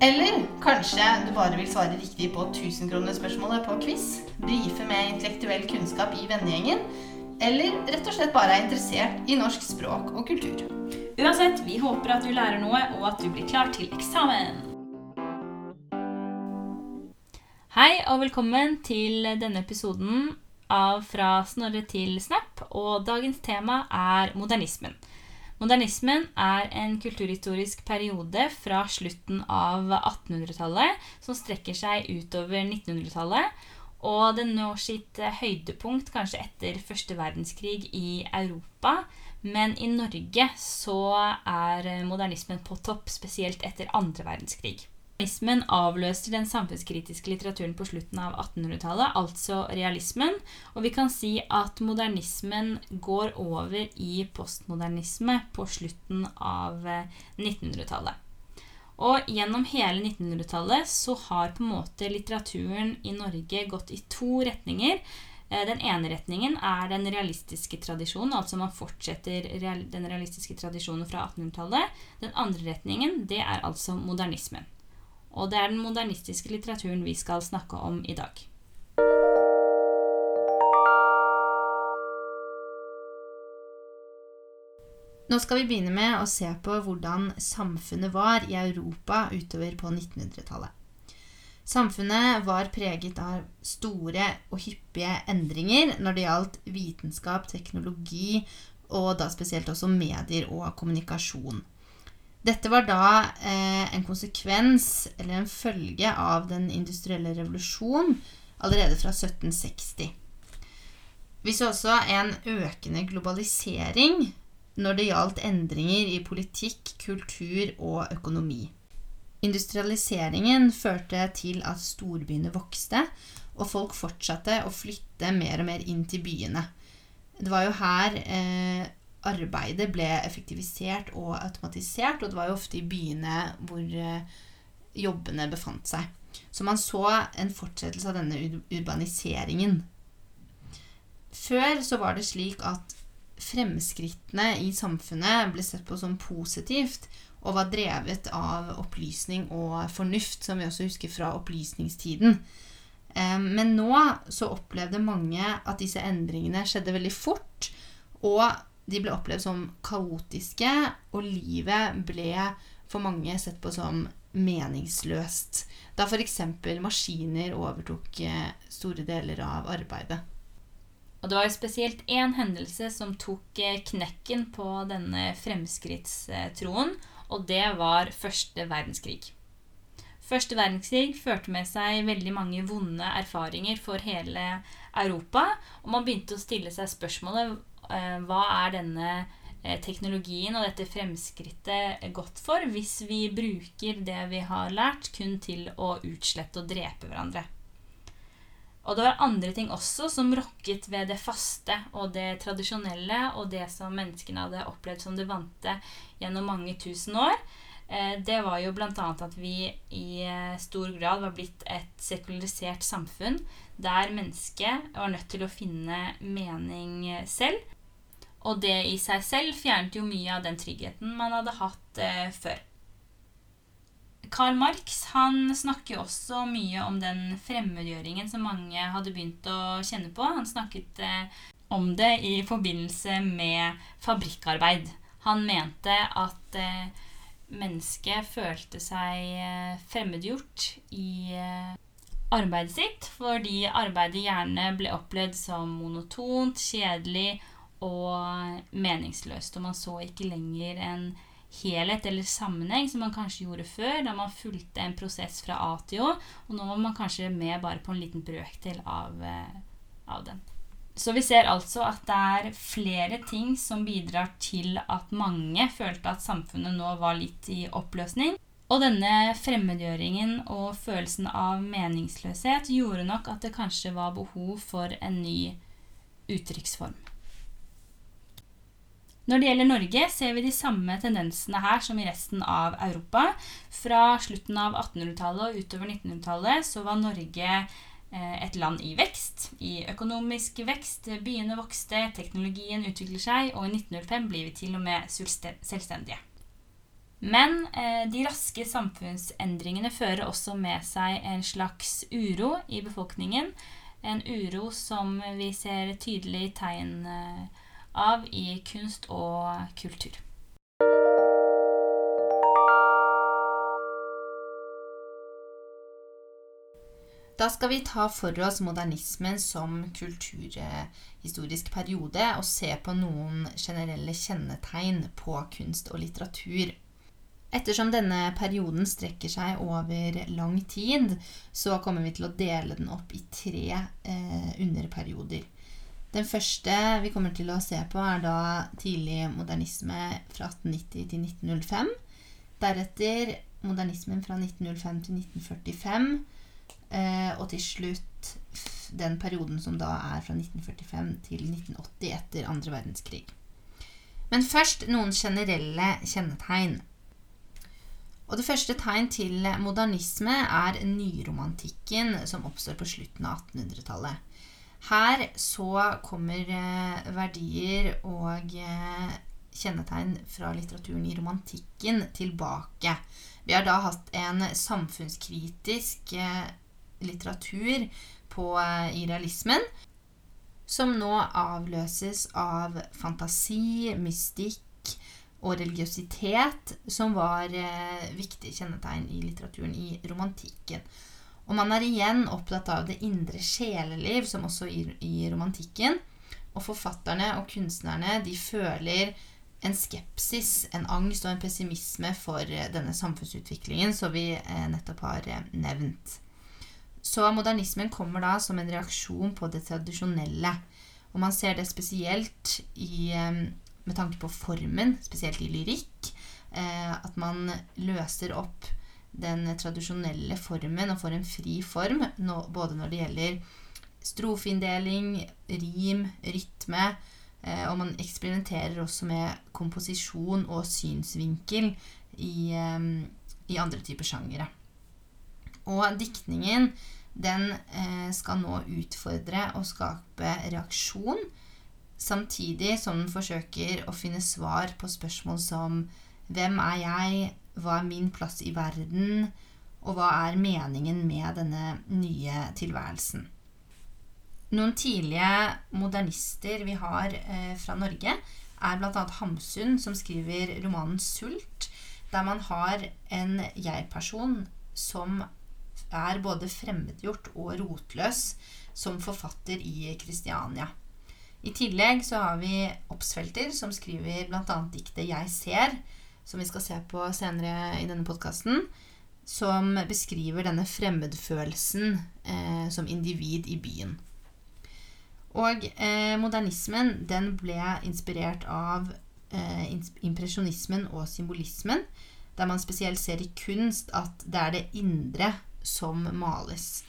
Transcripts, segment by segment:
Eller kanskje du bare vil svare riktig på 1000-kronerspørsmålet på quiz, brife med intellektuell kunnskap i vennegjengen, eller rett og slett bare er interessert i norsk språk og kultur. Uansett, vi håper at du lærer noe, og at du blir klar til eksamen. Hei og velkommen til denne episoden av Fra Snorre til Snap, og dagens tema er modernismen. Modernismen er en kulturhistorisk periode fra slutten av 1800-tallet som strekker seg utover 1900-tallet. Og den når sitt høydepunkt kanskje etter første verdenskrig i Europa. Men i Norge så er modernismen på topp, spesielt etter andre verdenskrig. Realismen avløser den samfunnskritiske litteraturen på slutten av 1800-tallet, altså realismen, og vi kan si at modernismen går over i postmodernisme på slutten av 1900-tallet. Eh, og gjennom hele 1900-tallet så har på en måte litteraturen i Norge gått i to retninger. Eh, den ene retningen er den realistiske tradisjonen, altså man fortsetter den realistiske tradisjonen fra 1800-tallet. Den andre retningen, det er altså modernismen. Og det er den modernistiske litteraturen vi skal snakke om i dag. Nå skal vi begynne med å se på hvordan samfunnet var i Europa utover på 1900-tallet. Samfunnet var preget av store og hyppige endringer når det gjaldt vitenskap, teknologi og da spesielt også medier og kommunikasjon. Dette var da eh, en konsekvens, eller en følge, av den industrielle revolusjon allerede fra 1760. Vi så også en økende globalisering når det gjaldt endringer i politikk, kultur og økonomi. Industrialiseringen førte til at storbyene vokste, og folk fortsatte å flytte mer og mer inn til byene. Det var jo her eh, arbeidet ble effektivisert og automatisert, og det var jo ofte i byene hvor eh, jobbene befant seg. Så man så en fortsettelse av denne urbaniseringen. Før så var det slik at fremskrittene i samfunnet ble sett på som positivt og var drevet av opplysning og fornuft, som vi også husker fra opplysningstiden. Eh, men nå så opplevde mange at disse endringene skjedde veldig fort, og de ble opplevd som kaotiske, og livet ble for mange sett på som meningsløst. Da f.eks. maskiner overtok eh, store deler av arbeidet. Og det var jo spesielt én hendelse som tok eh, knekken på denne fremskrittstroen, og det var første verdenskrig. Første verdenskrig førte med seg veldig mange vonde erfaringer for hele Europa, og man begynte å stille seg spørsmålet hva er denne eh, teknologien og dette fremskrittet godt for hvis vi bruker det vi har lært, kun til å utslette og drepe hverandre. Og det var andre ting også som rokket ved det faste og det tradisjonelle og det som menneskene hadde opplevd som det vante gjennom mange tusen år. Eh, det var jo bl.a. at vi i stor grad var blitt et sekularisert samfunn der mennesket var nødt til å finne mening selv. Og det i seg selv fjernet jo mye av den tryggheten man hadde hatt eh, før. Karl Marx han snakker også mye om den fremmedgjøringen som mange hadde begynt å kjenne på. Han snakket eh, om det i forbindelse med fabrikkarbeid. Han mente at eh, mennesket følte seg eh, fremmedgjort i eh, arbeidet sitt, fordi arbeidet gjerne ble opplevd som monotont, kjedelig og meningsløst. Og man så ikke lenger en helhet eller sammenheng som man kanskje gjorde før, da man fulgte en prosess fra A til Å, og nå var man kanskje med bare på en liten brøkdel av, eh, av den. Så vi ser altså at det er flere ting som bidrar til at mange følte at samfunnet nå var litt i oppløsning. Og denne fremmedgjøringen og følelsen av meningsløshet gjorde nok at det kanskje var behov for en ny uttrykksform. Når det gjelder Norge, ser vi de samme tendensene her som i resten av Europa. Fra slutten av 1800-tallet og utover 1900-tallet så var Norge eh, et land i vekst. I økonomisk vekst. Byene vokste, teknologien utvikler seg, og i 1905 blir vi til og med selvstendige. Men eh, de raske samfunnsendringene fører også med seg en slags uro i befolkningen. En uro som vi ser tydelig tegn eh, av i kunst og kultur. Da skal vi ta for oss modernismen som kulturhistorisk periode og se på noen generelle kjennetegn på kunst og litteratur. Ettersom denne perioden strekker seg over lang tid, så kommer vi til å dele den opp i tre eh, underperioder. Den første vi kommer til å se på, er da tidlig modernisme fra 1890 til 1905. Deretter modernismen fra 1905 til 1945. Eh, og til slutt den perioden som da er fra 1945 til 1980 etter andre verdenskrig. Men først noen generelle kjennetegn. Og Det første tegn til modernisme er nyromantikken som oppstår på slutten av 1800-tallet. Her så kommer eh, verdier og eh, kjennetegn fra litteraturen i romantikken tilbake. Vi har da hatt en samfunnskritisk eh, litteratur på, i realismen som nå avløses av fantasi, mystikk og religiøsitet, som var viktige kjennetegn i litteraturen i romantikken. Og man er igjen opptatt av det indre sjeleliv, som også i, i romantikken. Og forfatterne og kunstnerne de føler en skepsis, en angst og en pessimisme for eh, denne samfunnsutviklingen som vi eh, nettopp har eh, nevnt. Så modernismen kommer da som en reaksjon på det tradisjonelle. Og man ser det spesielt i, med tanke på formen, spesielt i lyrikk. At man løser opp den tradisjonelle formen og får en fri form, både når det gjelder strofeinndeling, rim, rytme. Eh, og man eksperimenterer også med komposisjon og synsvinkel i, eh, i andre typer sjangere. Og diktningen den eh, skal nå utfordre og skape reaksjon, samtidig som den forsøker å finne svar på spørsmål som Hvem er jeg? Hva er min plass i verden? Og hva er meningen med denne nye tilværelsen? Noen tidlige modernister vi har eh, fra Norge, er bl.a. Hamsun, som skriver romanen 'Sult', der man har en jeg-person som er både fremmedgjort og rotløs som forfatter i Kristiania. I tillegg så har vi Obsfelter, som skriver bl.a. diktet 'Jeg ser', som vi skal se på senere i denne podkasten, som beskriver denne fremmedfølelsen eh, som individ i byen. Og eh, modernismen den ble inspirert av eh, impresjonismen og symbolismen, der man spesielt ser i kunst at det er det indre som males.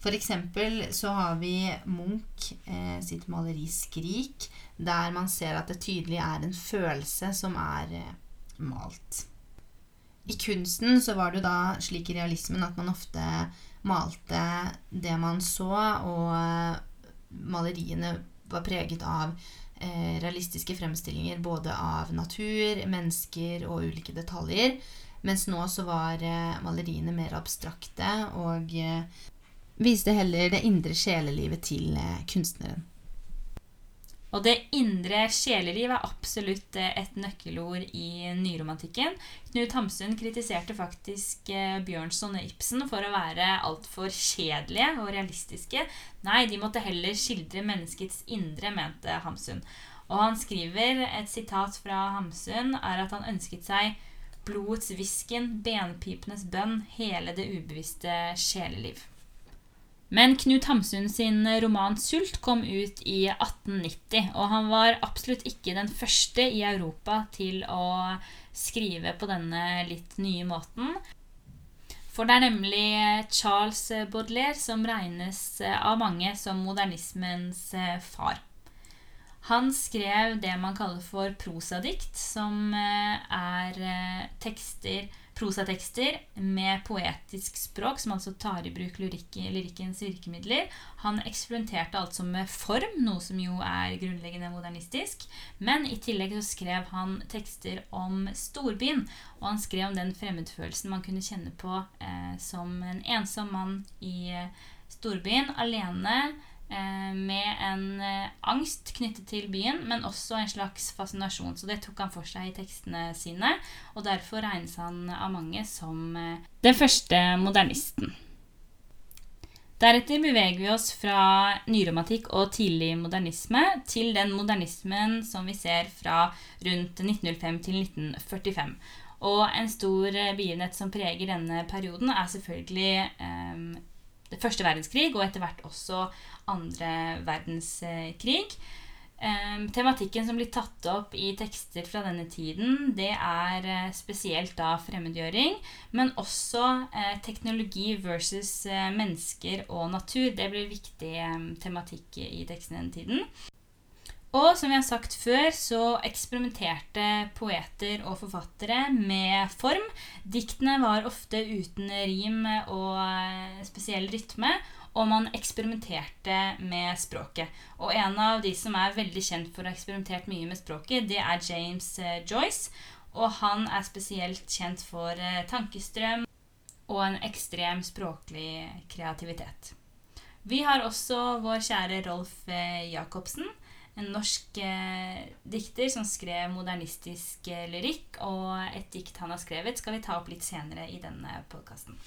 For eksempel så har vi Munch eh, sitt maleri 'Skrik', der man ser at det tydelig er en følelse som er eh, malt. I kunsten så var det jo da slik i realismen at man ofte malte det man så, og maleriene var preget av eh, realistiske fremstillinger både av natur, mennesker og ulike detaljer. Mens nå så var eh, maleriene mer abstrakte og eh, viste heller det indre sjelelivet til kunstneren. Og det indre sjeleliv er absolutt eh, et nøkkelord i nyromantikken. Knut Hamsun kritiserte faktisk eh, Bjørnson og Ibsen for å være altfor kjedelige og realistiske. Nei, de måtte heller skildre menneskets indre, mente Hamsun. Og han skriver et sitat fra Hamsun er at han ønsket seg blodets hvisken, benpipenes bønn, hele det ubevisste sjeleliv. Men Knut Hamsun sin roman 'Sult' kom ut i 1890, og han var absolutt ikke den første i Europa til å skrive på denne litt nye måten. For det er nemlig Charles Baudelaire som regnes av mange som modernismens far. Han skrev det man kaller for prosadikt, som er tekster prosatekster med poetisk språk, som altså tar i bruk lyrikkens virkemidler. Han eksperimenterte altså med form, noe som jo er grunnleggende modernistisk. Men i tillegg så skrev han tekster om storbyen, og han skrev om den fremmedfølelsen man kunne kjenne på eh, som en ensom mann i eh, storbyen, alene med en eh, angst knyttet til byen, men også en slags fascinasjon. Så det tok han for seg i tekstene sine, og derfor regnes han av mange som eh, den første modernisten. Deretter beveger vi oss fra nyromantikk og tidlig modernisme til den modernismen som vi ser fra rundt 1905 til 1945. Og en stor begivenhet som preger denne perioden, er selvfølgelig eh, første verdenskrig, og etter hvert også andre verdenskrig. Um, tematikken som blir tatt opp i tekster fra denne tiden, det er uh, spesielt da fremmedgjøring, men også uh, teknologi versus uh, mennesker og natur. Det blir viktig um, tematikk i tekstene denne tiden. Og som vi har sagt før, så eksperimenterte poeter og forfattere med form. Diktene var ofte uten rim og spesiell rytme, og man eksperimenterte med språket. Og en av de som er veldig kjent for å ha eksperimentert mye med språket, det er James eh, Joyce. Og han er spesielt kjent for eh, tankestrøm og en ekstrem språklig kreativitet. Vi har også vår kjære Rolf eh, Jacobsen, en norsk dikter som skrev modernistisk lyrikk. Og et dikt han har skrevet, skal vi ta opp litt senere i denne podkasten.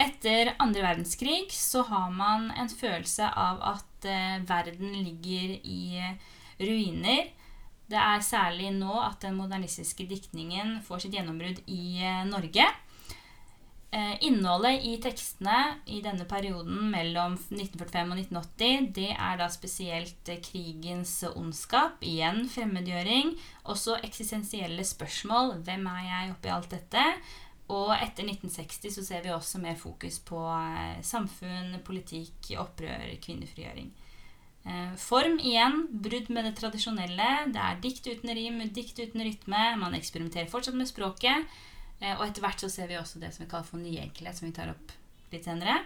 Etter andre verdenskrig så har man en følelse av at eh, verden ligger i ruiner. Det er særlig nå at den modernistiske diktningen får sitt gjennombrudd i eh, Norge. Eh, innholdet i tekstene i denne perioden mellom 1945 og 1980, det er da spesielt eh, krigens ondskap, igjen fremmedgjøring, også eksistensielle spørsmål. Hvem er jeg oppi alt dette? Og etter 1960 så ser vi også mer fokus på eh, samfunn, politikk, opprør, kvinnefrigjøring. Eh, form igjen, brudd med det tradisjonelle. Det er dikt uten rim, dikt uten rytme. Man eksperimenterer fortsatt med språket. Eh, og etter hvert så ser vi også det som vi kaller for nyenkelhet, som vi tar opp litt senere.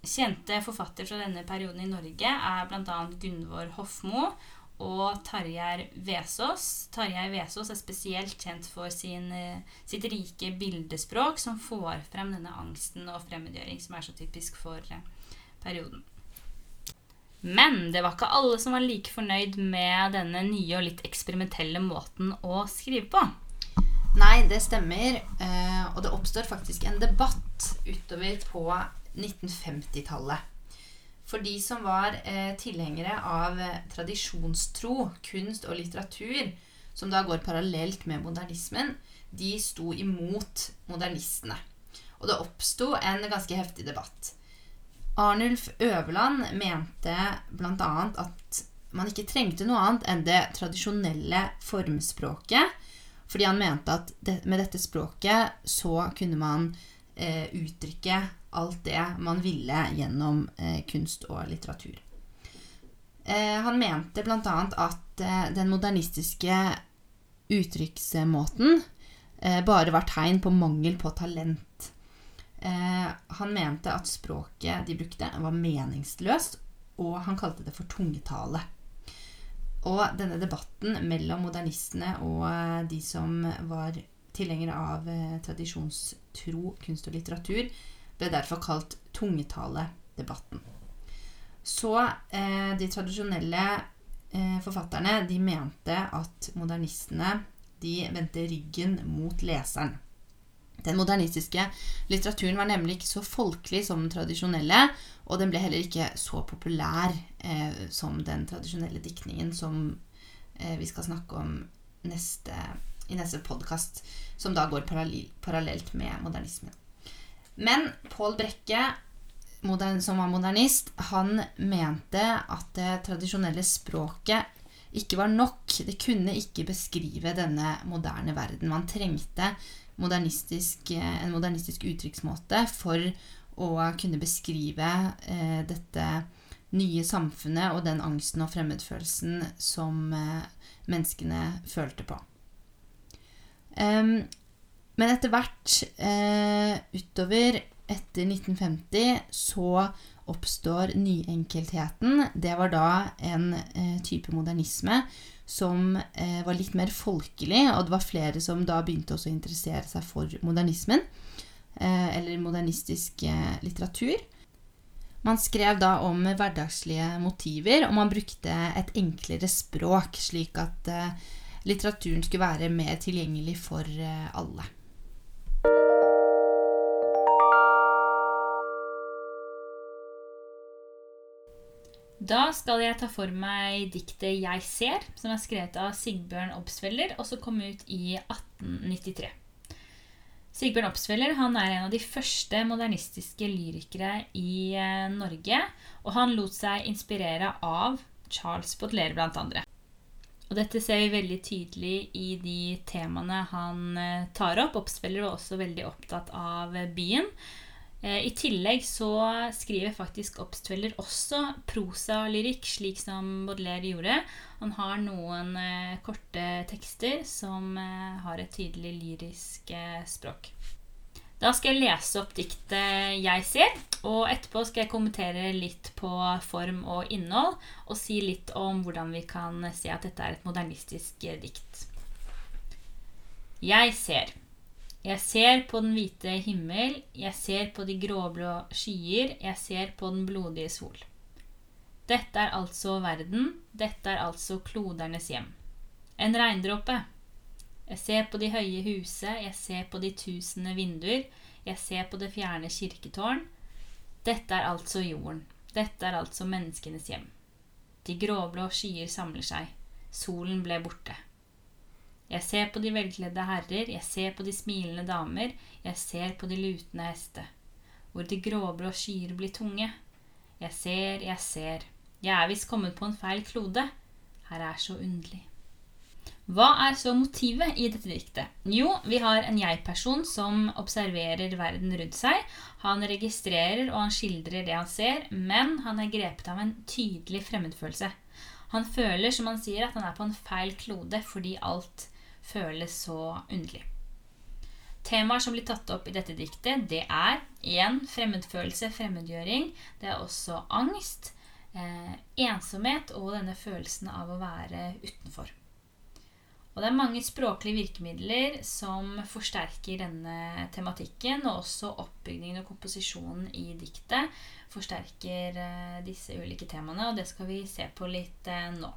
Kjente forfatter fra denne perioden i Norge er bl.a. Gunvor Hofmo og Tarjei Vesaas. Tarjei Vesaas er spesielt kjent for sin, eh, sitt rike bildespråk, som får frem denne angsten og fremmedgjøring som er så typisk for eh, perioden. Men det var ikke alle som var like fornøyd med denne nye og litt eksperimentelle måten å skrive på. Nei, det stemmer. Eh, og det oppstår faktisk en debatt utover på 1950-tallet. For de som var eh, tilhengere av eh, tradisjonstro, kunst og litteratur, som da går parallelt med modernismen, de sto imot modernistene. Og det oppsto en ganske heftig debatt. Arnulf Øverland mente bl.a. at man ikke trengte noe annet enn det tradisjonelle formspråket, fordi han mente at med dette språket så kunne man eh, uttrykke alt det man ville gjennom eh, kunst og litteratur. Eh, han mente bl.a. at eh, den modernistiske uttrykksmåten eh, bare var tegn på mangel på talent. Eh, han mente at språket de brukte, var meningsløst, og han kalte det for tungetale. Og denne debatten mellom modernistene og eh, de som var tilhengere av tradisjonstro, kunst og litteratur, ble derfor kalt tungetaledebatten. Så eh, de tradisjonelle eh, forfatterne de mente at modernistene de vendte ryggen mot leseren. Den modernistiske litteraturen var nemlig ikke så folkelig som den tradisjonelle, og den ble heller ikke så populær eh, som den tradisjonelle diktningen som eh, vi skal snakke om neste, i neste podkast, som da går parallelt med modernismen. Men Pål Brekke, modern, som var modernist, han mente at det tradisjonelle språket ikke var nok. Det kunne ikke beskrive denne moderne verden. Man trengte modernistisk, eh, en modernistisk uttrykksmåte for å kunne beskrive eh, dette nye samfunnet og den angsten og fremmedfølelsen som eh, menneskene følte på. Um, men etter hvert, eh, utover etter 1950, så oppstår nyenkeltheten. Det var da en eh, type modernisme som eh, var litt mer folkelig, og det var flere som da begynte også å interessere seg for modernismen, eh, eller modernistisk eh, litteratur. Man skrev da om hverdagslige motiver, og man brukte et enklere språk, slik at eh, litteraturen skulle være mer tilgjengelig for alle. Da skal jeg ta for meg diktet 'Jeg ser', som er skrevet av Sigbjørn Obsfeller, og som kom ut i 1893. Sigbjørn Obsfeller er en av de første modernistiske lyrikere i eh, Norge, og han lot seg inspirere av Charles Baudelaire bl.a. Og dette ser vi veldig tydelig i de temaene han eh, tar opp. Obsfeller var også veldig opptatt av byen. Eh, I tillegg så skriver faktisk Obstfeller også prosalyrikk, slik som Baudelaire gjorde. Han har noen eh, korte tekster som eh, har et tydelig lyrisk språk. Da skal jeg lese opp diktet jeg ser, og etterpå skal jeg kommentere litt på form og innhold, og si litt om hvordan vi kan se at dette er et modernistisk dikt. Jeg ser. Jeg ser på den hvite himmel, jeg ser på de gråblå skyer, jeg ser på den blodige sol. Dette er altså verden, dette er altså klodernes hjem. En regndråpe. Jeg ser på de høye huset, jeg ser på de tusende vinduer, jeg ser på det fjerne kirketårn. Dette er altså jorden, dette er altså menneskenes hjem. De gråblå skyer samler seg, solen ble borte. Jeg ser på de velkledde herrer, jeg ser på de smilende damer, jeg ser på de lutende hester. Hvor de gråblå skyer blir tunge. Jeg ser, jeg ser. Jeg er visst kommet på en feil klode. Her er så underlig. Hva er så motivet i dette diktet? Jo, vi har en jeg-person som observerer verden rundt seg. Han registrerer og han skildrer det han ser, men han er grepet av en tydelig fremmedfølelse. Han føler, som han sier, at han er på en feil klode fordi alt føles så underlig. Temaer som blir tatt opp i dette diktet, det er igjen fremmedfølelse, fremmedgjøring. Det er også angst, eh, ensomhet og denne følelsen av å være utenfor. Og det er mange språklige virkemidler som forsterker denne tematikken, og også oppbyggingen og komposisjonen i diktet forsterker eh, disse ulike temaene, og det skal vi se på litt eh, nå.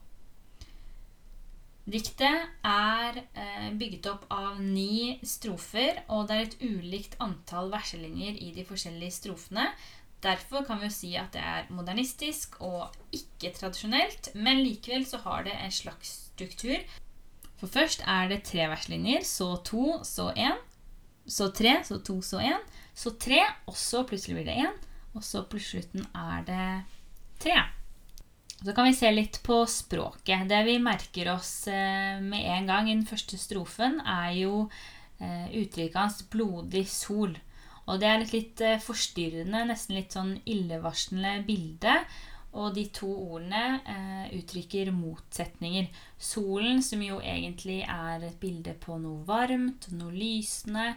Diktet er eh, bygget opp av ni strofer, og det er et ulikt antall verselinjer i de forskjellige strofene. Derfor kan vi jo si at det er modernistisk og ikke tradisjonelt, men likevel så har det en slags struktur. For først er det tre verslinjer, så to, så én. Så tre, så to, så én. Så tre, og så plutselig blir det én. Og så på slutten er det tre. Så kan vi se litt på språket. Det vi merker oss eh, med en gang i den første strofen, er jo eh, uttrykket hans 'blodig sol'. Og det er et litt eh, forstyrrende, nesten litt sånn illevarslende bilde. Og de to ordene eh, uttrykker motsetninger. Solen, som jo egentlig er et bilde på noe varmt, noe lysende,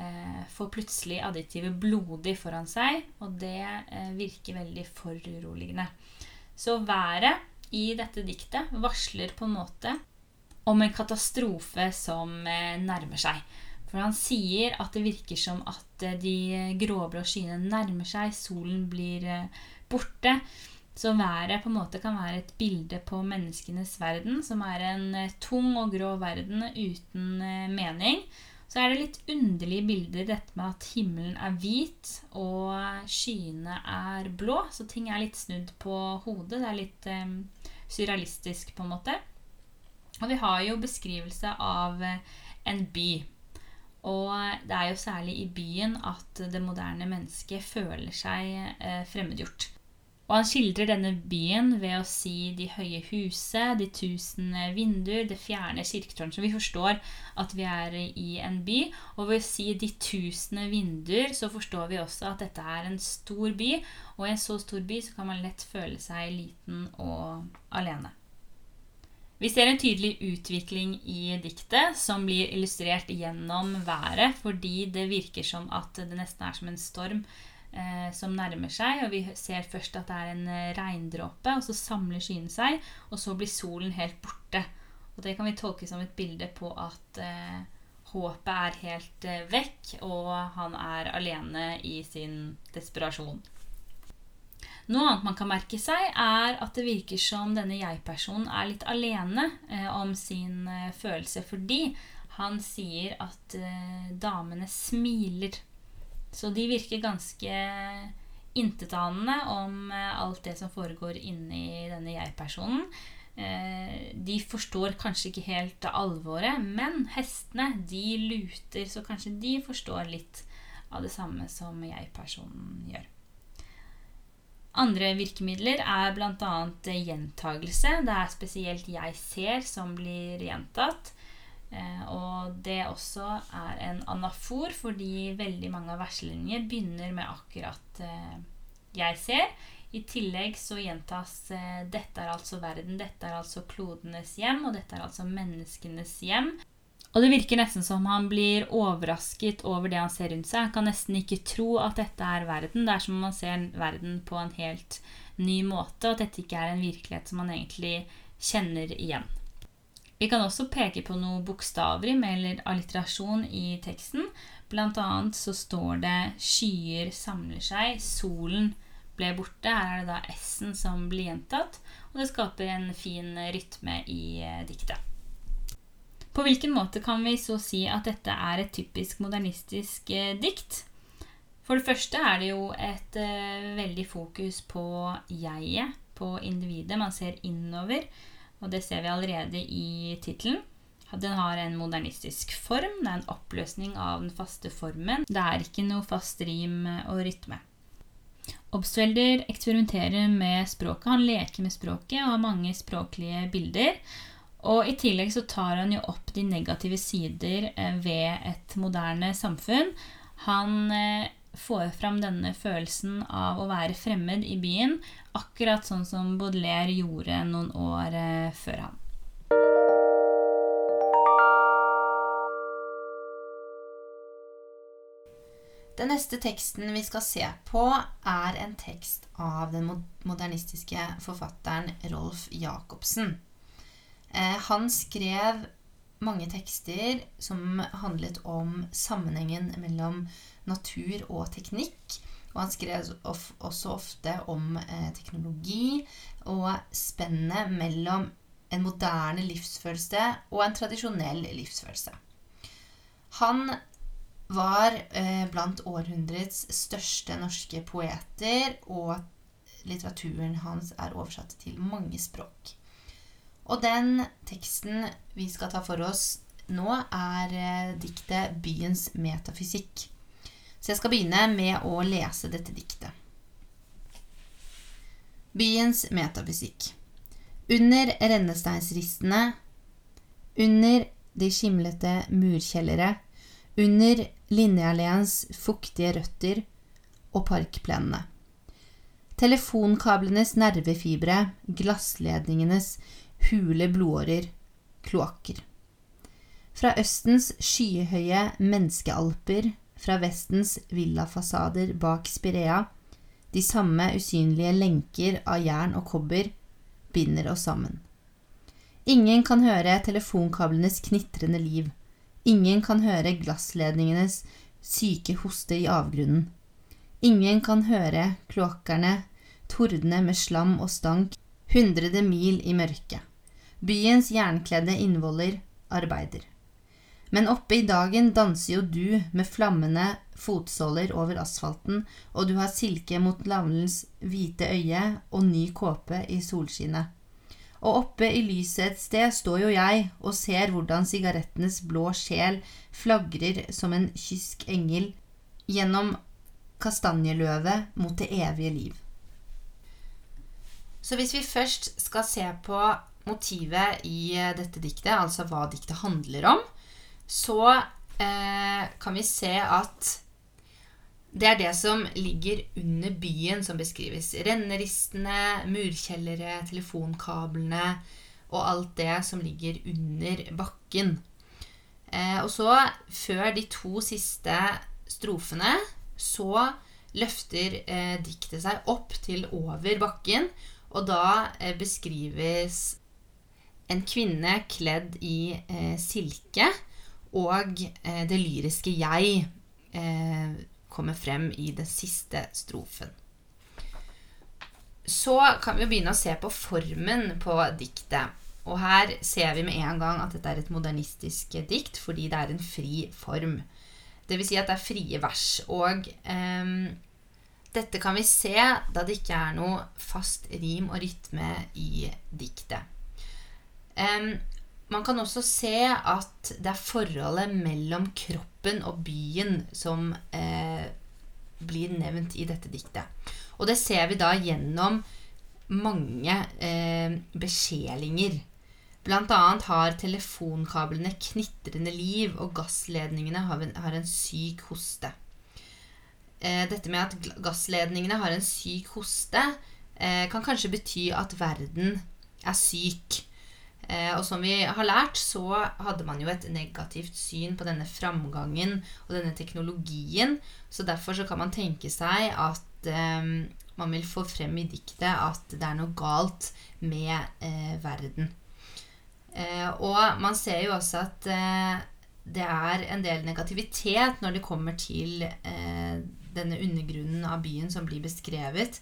eh, får plutselig adjektivet 'blodig' foran seg, og det eh, virker veldig foruroligende. Så været i dette diktet varsler på en måte om en katastrofe som eh, nærmer seg. For han sier at det virker som at eh, de gråblå skyene nærmer seg, solen blir eh, borte. Så været på en måte kan være et bilde på menneskenes verden, som er en tung og grå verden uten mening. Så er det litt underlige bilder, dette med at himmelen er hvit og skyene er blå. Så ting er litt snudd på hodet. Det er litt um, surrealistisk, på en måte. Og vi har jo beskrivelse av eh, en by. Og det er jo særlig i byen at det moderne mennesket føler seg eh, fremmedgjort. Og han skildrer denne byen ved å si de høye huset, de tusen vinduer, det fjerne kirketårnet. Så vi forstår at vi er i en by. Og ved å si de tusende vinduer, så forstår vi også at dette er en stor by. Og i en så stor by så kan man lett føle seg liten og alene. Vi ser en tydelig utvikling i diktet, som blir illustrert gjennom været, fordi det virker som at det nesten er som en storm eh, som nærmer seg. Og vi ser først at det er en eh, regndråpe, og så samler skyene seg, og så blir solen helt borte. Og det kan vi tolke som et bilde på at eh, håpet er helt eh, vekk, og han er alene i sin desperasjon. Noe annet man kan merke seg, er at det virker som denne jeg-personen er litt alene eh, om sin eh, følelse, fordi han sier at eh, damene smiler så de virker ganske intetanende om eh, alt det som foregår inni denne jeg-personen. Eh, de forstår kanskje ikke helt alvoret, men hestene de luter, så kanskje de forstår litt av det samme som jeg-personen gjør. Andre virkemidler er bl.a. gjentagelse. Det er spesielt 'jeg ser' som blir gjentatt. Eh, og det også er en anafor, fordi veldig mange av verselinjer begynner med akkurat eh, 'jeg ser'. I tillegg så gjentas eh, 'dette er altså verden', 'dette er altså klodenes hjem', og 'dette er altså menneskenes hjem'. Og det virker nesten som han blir overrasket over det han ser rundt seg. Han kan nesten ikke tro at dette er verden. Det er som om man ser verden på en helt ny måte, og at dette ikke er en virkelighet som man egentlig kjenner igjen. Vi kan også peke på noe bokstavrim eller alliterasjon i teksten. Blant annet så står det 'skyer samler seg', 'solen ble borte'. Her er det da S-en som blir gjentatt, og det skaper en fin rytme i eh, diktet. På hvilken måte kan vi så si at dette er et typisk modernistisk eh, dikt? For det første er det jo et eh, veldig fokus på jeget, på individet. Man ser innover. Og det ser vi allerede i tittelen. Den har en modernistisk form. Det er en oppløsning av den faste formen. Det er ikke noe fast rim og rytme. Obstfelder eksperimenterer med språket. Han leker med språket og har mange språklige bilder. Og i tillegg så tar han jo opp de negative sider eh, ved et moderne samfunn. Han eh, får fram denne følelsen av å være fremmed i byen, akkurat sånn som Baudelaire gjorde noen år eh, før han. Den neste teksten vi skal se på, er en tekst av den modernistiske forfatteren Rolf Jacobsen. Eh, han skrev mange tekster som handlet om sammenhengen mellom natur og teknikk. Og han skrev også ofte om eh, teknologi og spennet mellom en moderne livsfølelse og en tradisjonell livsfølelse. Han var eh, blant århundrets største norske poeter, og litteraturen hans er oversatt til mange språk. Og den teksten vi skal ta for oss nå, er eh, diktet 'Byens metafysikk'. Så jeg skal begynne med å lese dette diktet. Byens metafysikk. Under rennesteinsristene, under de skimlete murkjellere, under linjealleens fuktige røtter og parkplenene. Telefonkablenes nervefibre, glassledningenes hule blodårer, kloakker. Fra østens skyhøye menneskealper fra Vestens villafasader bak Spirea, de samme usynlige lenker av jern og kobber, binder oss sammen. Ingen kan høre telefonkablenes knitrende liv. Ingen kan høre glassledningenes syke hoste i avgrunnen. Ingen kan høre kloakkerne tordne med slam og stank, hundrede mil i mørket. Byens jernkledde innvoller arbeider. Men oppe i dagen danser jo du med flammende fotsåler over asfalten, og du har silke mot lavnens hvite øye og ny kåpe i solskinnet. Og oppe i lyset et sted står jo jeg og ser hvordan sigarettenes blå sjel flagrer som en kysk engel gjennom kastanjeløvet mot det evige liv. Så hvis vi først skal se på motivet i dette diktet, altså hva diktet handler om, så eh, kan vi se at det er det som ligger under byen som beskrives. Renneristene, murkjellere, telefonkablene og alt det som ligger under bakken. Eh, og så, før de to siste strofene, så løfter eh, diktet seg opp til over bakken, og da eh, beskrives en kvinne kledd i eh, silke, og eh, det lyriske jeg eh, kommer frem i den siste strofen. Så kan vi begynne å se på formen på diktet. Og her ser vi med en gang at dette er et modernistisk dikt fordi det er en fri form. Vil si at det er frie vers. Og eh, dette kan vi se da det ikke er noe fast rim og rytme i diktet. Eh, man kan også se at det er forholdet mellom kroppen og byen som eh, blir nevnt i dette diktet. Og det ser vi da gjennom mange eh, beskjelinger. Blant annet har telefonkablene knitrende liv, og gassledningene har en, har en syk hoste. Eh, dette med at gassledningene har en syk hoste, eh, kan kanskje bety at verden er syk. Eh, og som vi har lært, så hadde man jo et negativt syn på denne framgangen og denne teknologien. Så derfor så kan man tenke seg at eh, man vil få frem i diktet at det er noe galt med eh, verden. Eh, og man ser jo også at eh, det er en del negativitet når det kommer til eh, denne undergrunnen av byen som blir beskrevet.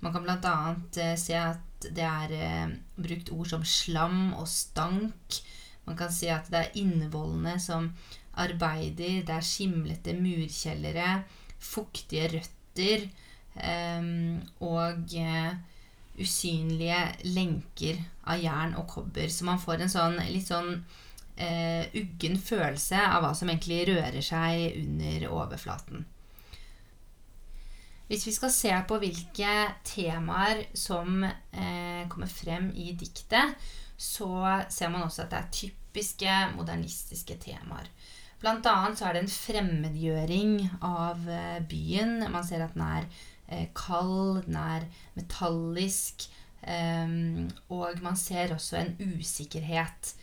Man kan bl.a. Eh, se at det er eh, brukt ord som slam og stank. Man kan si at det er innvollene som arbeider. Det er skimlete murkjellere, fuktige røtter eh, og eh, usynlige lenker av jern og kobber. Så man får en sånn litt sånn eh, uggen følelse av hva som egentlig rører seg under overflaten. Hvis vi skal se på hvilke temaer som eh, kommer frem i diktet, så ser man også at det er typiske modernistiske temaer. Blant annet så er det en fremmedgjøring av eh, byen. Man ser at den er eh, kald, den er metallisk, eh, og man ser også en usikkerhet.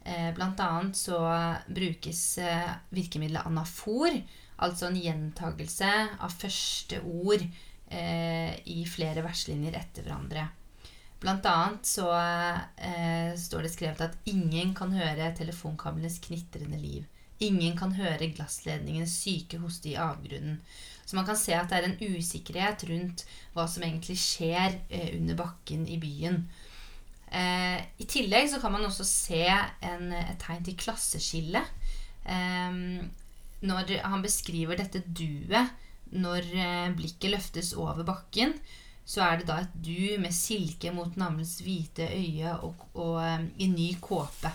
Eh, blant annet så brukes eh, virkemidlet anafor Altså en gjentagelse av første ord eh, i flere verslinjer etter hverandre. Blant annet så eh, står det skrevet at ingen kan høre telefonkablenes knitrende liv. Ingen kan høre glassledningens syke hoste i avgrunnen. Så man kan se at det er en usikkerhet rundt hva som egentlig skjer eh, under bakken i byen. Eh, I tillegg så kan man også se en, et tegn til klasseskille. Eh, når han beskriver dette duet når eh, blikket løftes over bakken, så er det da et du med silke mot navlens hvite øye og, og og i ny kåpe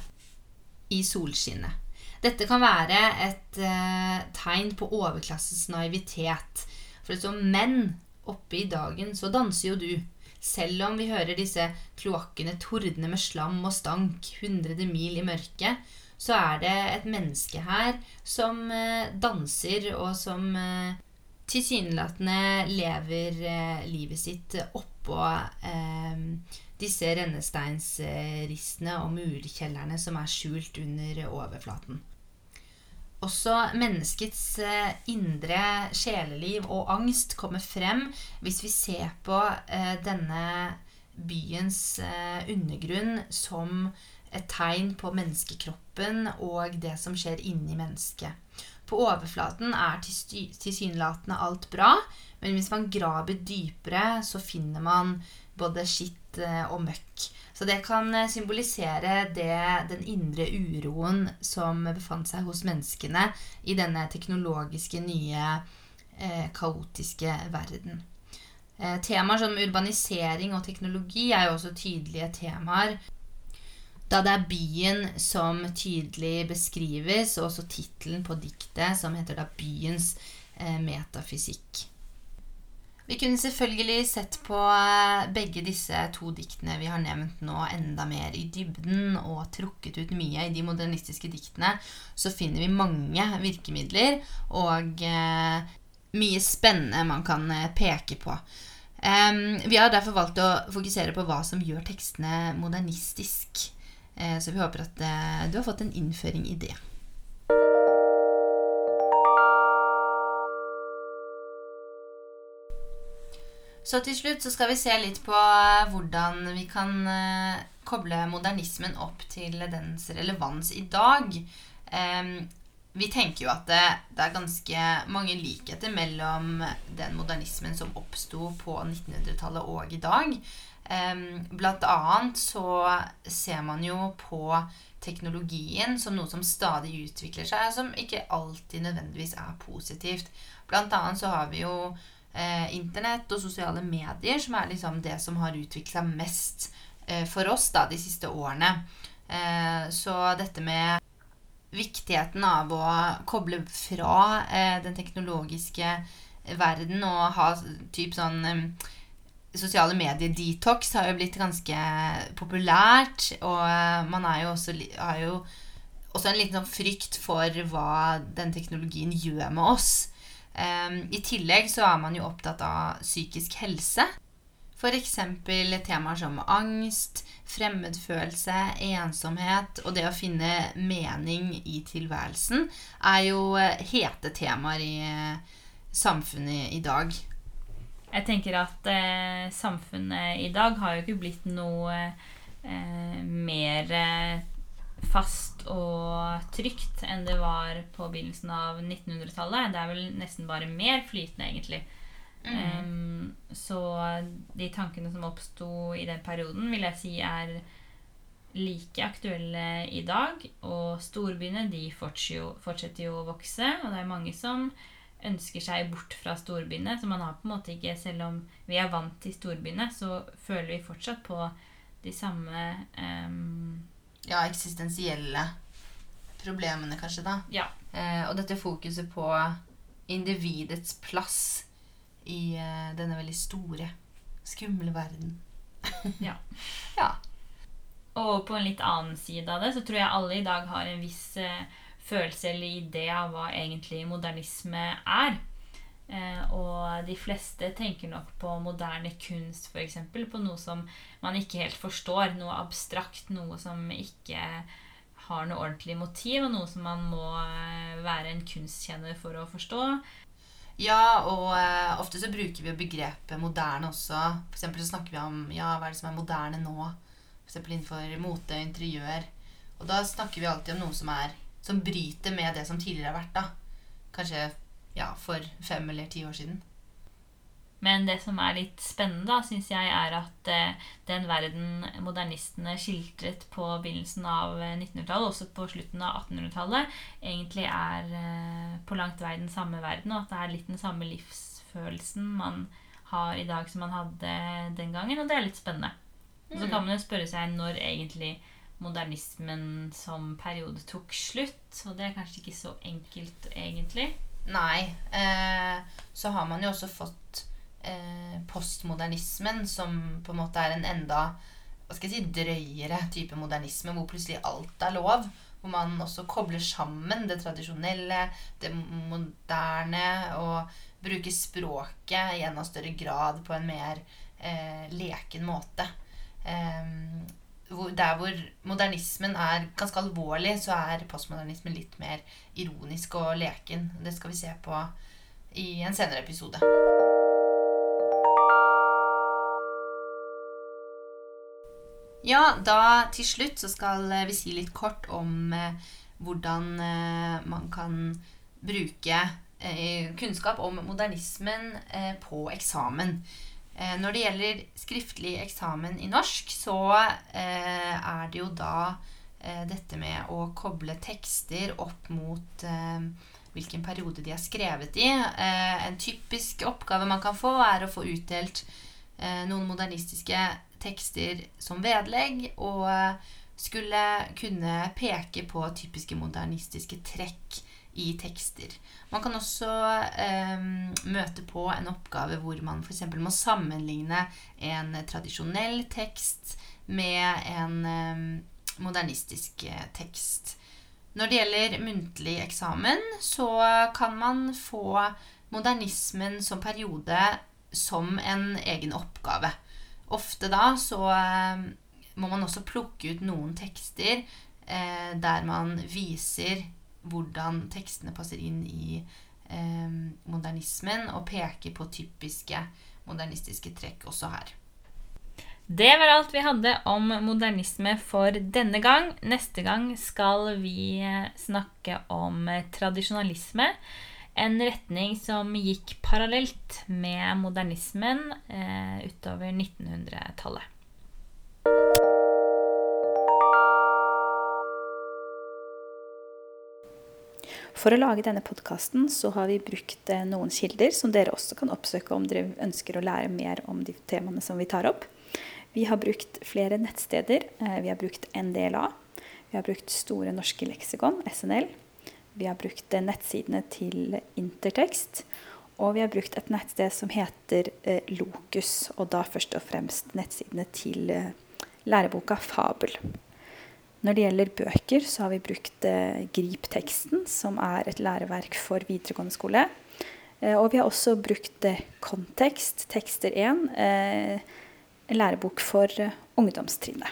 i solskinnet. Dette kan være et eh, tegn på overklassens naivitet. For som menn oppe i dagen, så danser jo du. Selv om vi hører disse kloakkene tordne med slam og stank hundrede mil i mørket, så er det et menneske her som eh, danser, og som eh, tilsynelatende lever eh, livet sitt oppå disse rennesteinsristene og murkjellerne som er skjult under overflaten. Også menneskets indre sjeleliv og angst kommer frem hvis vi ser på denne byens undergrunn som et tegn på menneskekroppen og det som skjer inni mennesket. På overflaten er tilsynelatende alt bra, Men hvis man graver dypere, så finner man både skitt eh, og møkk. Så det kan eh, symbolisere det, den indre uroen som befant seg hos menneskene i denne teknologiske, nye, eh, kaotiske verden. Eh, temaer som urbanisering og teknologi er jo også tydelige temaer. Da det er byen som tydelig beskrives, og også tittelen på diktet, som heter da 'Byens eh, metafysikk'. Vi kunne selvfølgelig sett på eh, begge disse to diktene vi har nevnt nå, enda mer i dybden og trukket ut mye. I de modernistiske diktene så finner vi mange virkemidler og eh, mye spennende man kan eh, peke på. Um, vi har derfor valgt å fokusere på hva som gjør tekstene modernistisk. Uh, så vi håper at uh, du har fått en innføring i det. Så til slutt så skal vi se litt på eh, hvordan vi kan koble modernismen opp til dens relevans i dag. Vi tenker jo at det, det, er ganske mange likheter mellom den modernismen som oppsto på 1900-tallet og i dag. Blant annet så ser man jo på teknologien som noe som stadig utvikler seg, som ikke alltid nødvendigvis er positivt. Blant annet så har vi jo eh, Internett og sosiale medier, som er liksom det som har utvikla mest eh, for oss da, de siste årene. Eh, så dette med viktigheten av å koble fra eh, den teknologiske verden og ha typ sånn Sosiale medier-detox har jo blitt ganske populært, og eh, man jo også, har jo også en liten sånn frykt for hva den teknologien gjør med oss. Um, I tillegg så er man jo opptatt av psykisk helse. F.eks. temaer som angst, fremmedfølelse, ensomhet og det å finne mening i tilværelsen er jo eh, hete temaer i eh, samfunnet i dag. Jeg tenker at eh, samfunnet i dag har jo ikke blitt noe eh, mer eh, fast og trygt enn det var på begynnelsen av 1900-tallet. Det er vel nesten bare mer flytende, egentlig. Mm. Um, så de tankene som oppsto i den perioden, vil jeg si er like aktuelle i dag. Og storbyene de fortsetter jo, å vokse, og det er mange som ønsker seg bort fra storbyene. Så man har på en måte ikke, selv om vi er vant til storbyene, så føler vi fortsatt på de samme um, ja, eksistensielle problemene, kanskje, da. Ja. Eh, og dette fokuset på individets plass i eh, denne veldig store, skumle verden. ja. ja. Og på en litt annen side av det så tror jeg alle i dag har en viss eh, følelse eller idé av hva egentlig modernisme er. Eh, og de fleste tenker nok på moderne kunst, f.eks. På noe som man ikke helt forstår. Noe abstrakt, noe som ikke har noe ordentlig motiv, og noe som man må eh, være en kunstkjenner for å forstå. Ja, og eh, ofte så bruker vi begrepet moderne også. For så snakker vi om ja, hva er det som er moderne nå? F.eks. innenfor mote og interiør. Og da snakker vi alltid om noe som, er, som bryter med det som tidligere har vært. da. Kanskje ja, for fem eller ti år siden. Men det som er litt spennende, da, syns jeg, er at eh, den verden modernistene skiltret på begynnelsen av 1900-tallet, også på slutten av 1800-tallet, egentlig er eh, på langt vei den samme verden, og at det er litt den samme livsfølelsen man har i dag som man hadde den gangen, og det er litt spennende. Og så kan man jo spørre seg når egentlig modernismen som periode tok slutt, og det er kanskje ikke så enkelt egentlig. Nei. Eh, så har man jo også fått eh, postmodernismen, som på en måte er en enda hva skal jeg si, drøyere type modernisme, hvor plutselig alt er lov. Hvor man også kobler sammen det tradisjonelle, det moderne, og bruker språket i enda større grad på en mer eh, leken måte. Hvor, der hvor modernismen er ganske alvorlig, så er postmodernismen litt mer ironisk og leken. Det skal vi se på i en senere episode. Ja, da til slutt så skal vi si litt kort om eh, hvordan eh, man kan bruke eh, kunnskap om modernismen eh, på eksamen. Eh, når det gjelder skriftlig eksamen i norsk, så eh, er det jo da eh, dette med å koble tekster opp mot hvilken periode de er skrevet i. en typisk oppgave man kan få, er å få utdelt noen modernistiske tekster som vedlegg. og skulle kunne peke på typiske modernistiske trekk i tekster. Man kan også eh, møte på en oppgave hvor man f.eks. må sammenligne en tradisjonell tekst med en eh, modernistisk tekst. Når det gjelder muntlig eksamen, så kan man få modernismen som periode som en egen oppgave. Ofte da så eh, må man også plukke ut noen tekster eh, der man viser hvordan tekstene passer inn i eh, modernismen, og peker på typiske modernistiske trekk også her. Det var alt vi hadde om modernisme for denne gang. Neste gang skal vi snakke om tradisjonalisme. En retning som gikk parallelt med modernismen eh, utover 1900-tallet. For å lage denne podkasten så har vi brukt eh, noen kilder som dere også kan oppsøke om dere ønsker å lære mer om de temaene som vi tar opp. Vi har brukt flere nettsteder. Eh, vi har brukt NDLA. Vi har brukt Store norske leksikon, SNL. Vi har brukt eh, nettsidene til Intertekst. Og vi har brukt et nettsted som heter Lokus, og da først og fremst nettsidene til læreboka Fabel. Når det gjelder bøker, så har vi brukt eh, Grip-teksten, som er et læreverk for videregående skole. Eh, og vi har også brukt eh, Kontekst, tekster 1, eh, en lærebok for ungdomstrinnet.